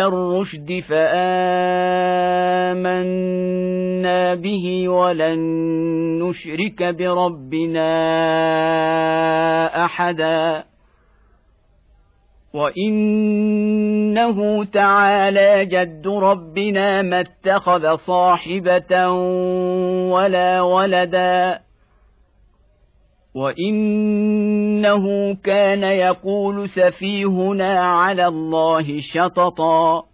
إلى الرشد فآمنا به ولن نشرك بربنا أحدا. وإنه تعالى جد ربنا ما اتخذ صاحبة ولا ولدا. وانه كان يقول سفيهنا على الله شططا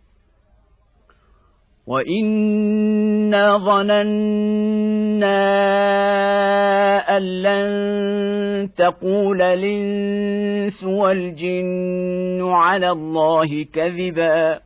وانا ظننا ان لن تقول الانس والجن على الله كذبا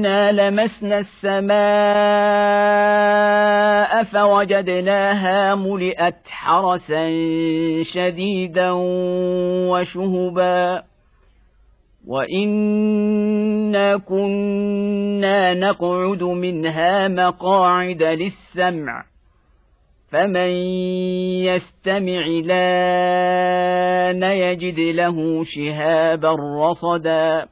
وانا لمسنا السماء فوجدناها ملئت حرسا شديدا وشهبا وانا كنا نقعد منها مقاعد للسمع فمن يستمع لأن يجد له شهابا رصدا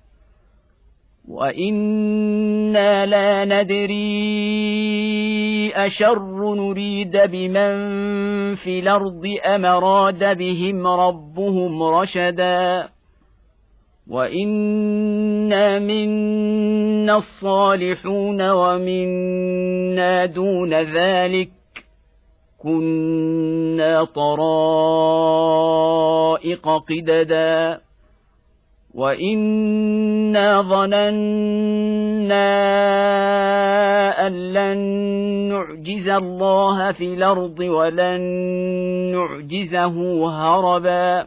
وأنا لا ندري اشر نريد بمن في الأرض ام اراد بهم ربهم رشدا وانا منا الصالحون ومنا دون ذلك كنا طرائق قددا وانا ظننا ان لن نعجز الله في الأرض ولن نعجزه هربا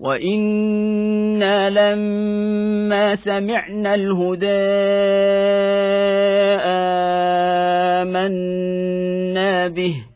وأنا لما سمعنا الهدى امنا به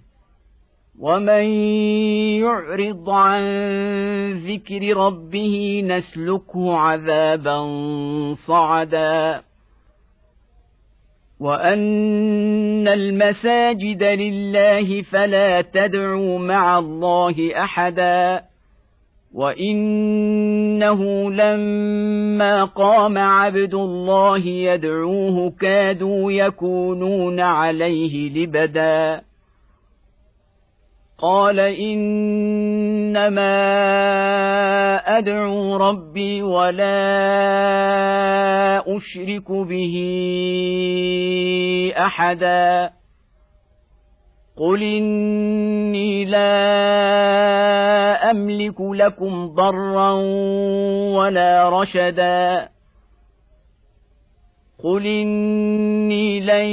ومن يعرض عن ذكر ربه نسلكه عذابا صعدا وان المساجد لله فلا تدعوا مع الله احدا وانه لما قام عبد الله يدعوه كادوا يكونون عليه لبدا قال انما ادعو ربي ولا اشرك به احدا قل اني لا املك لكم ضرا ولا رشدا قل اني لن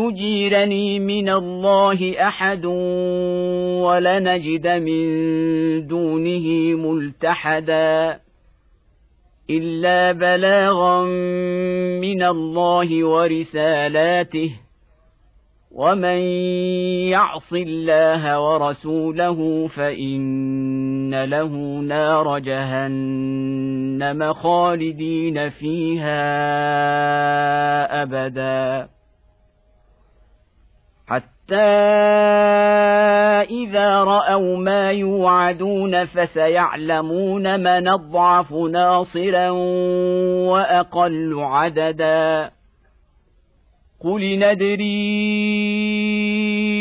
يجيرني من الله احد ولنجد من دونه ملتحدا الا بلاغا من الله ورسالاته ومن يعص الله ورسوله فان له نار جهنم خالدين فيها ابدا حتى اذا راوا ما يوعدون فسيعلمون من اضعف ناصرا واقل عددا قل ندري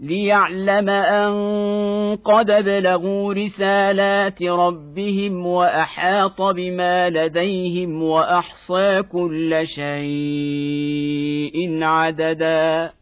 ليعلم أن قد بلغوا رسالات ربهم وأحاط بما لديهم وأحصى كل شيء عددا.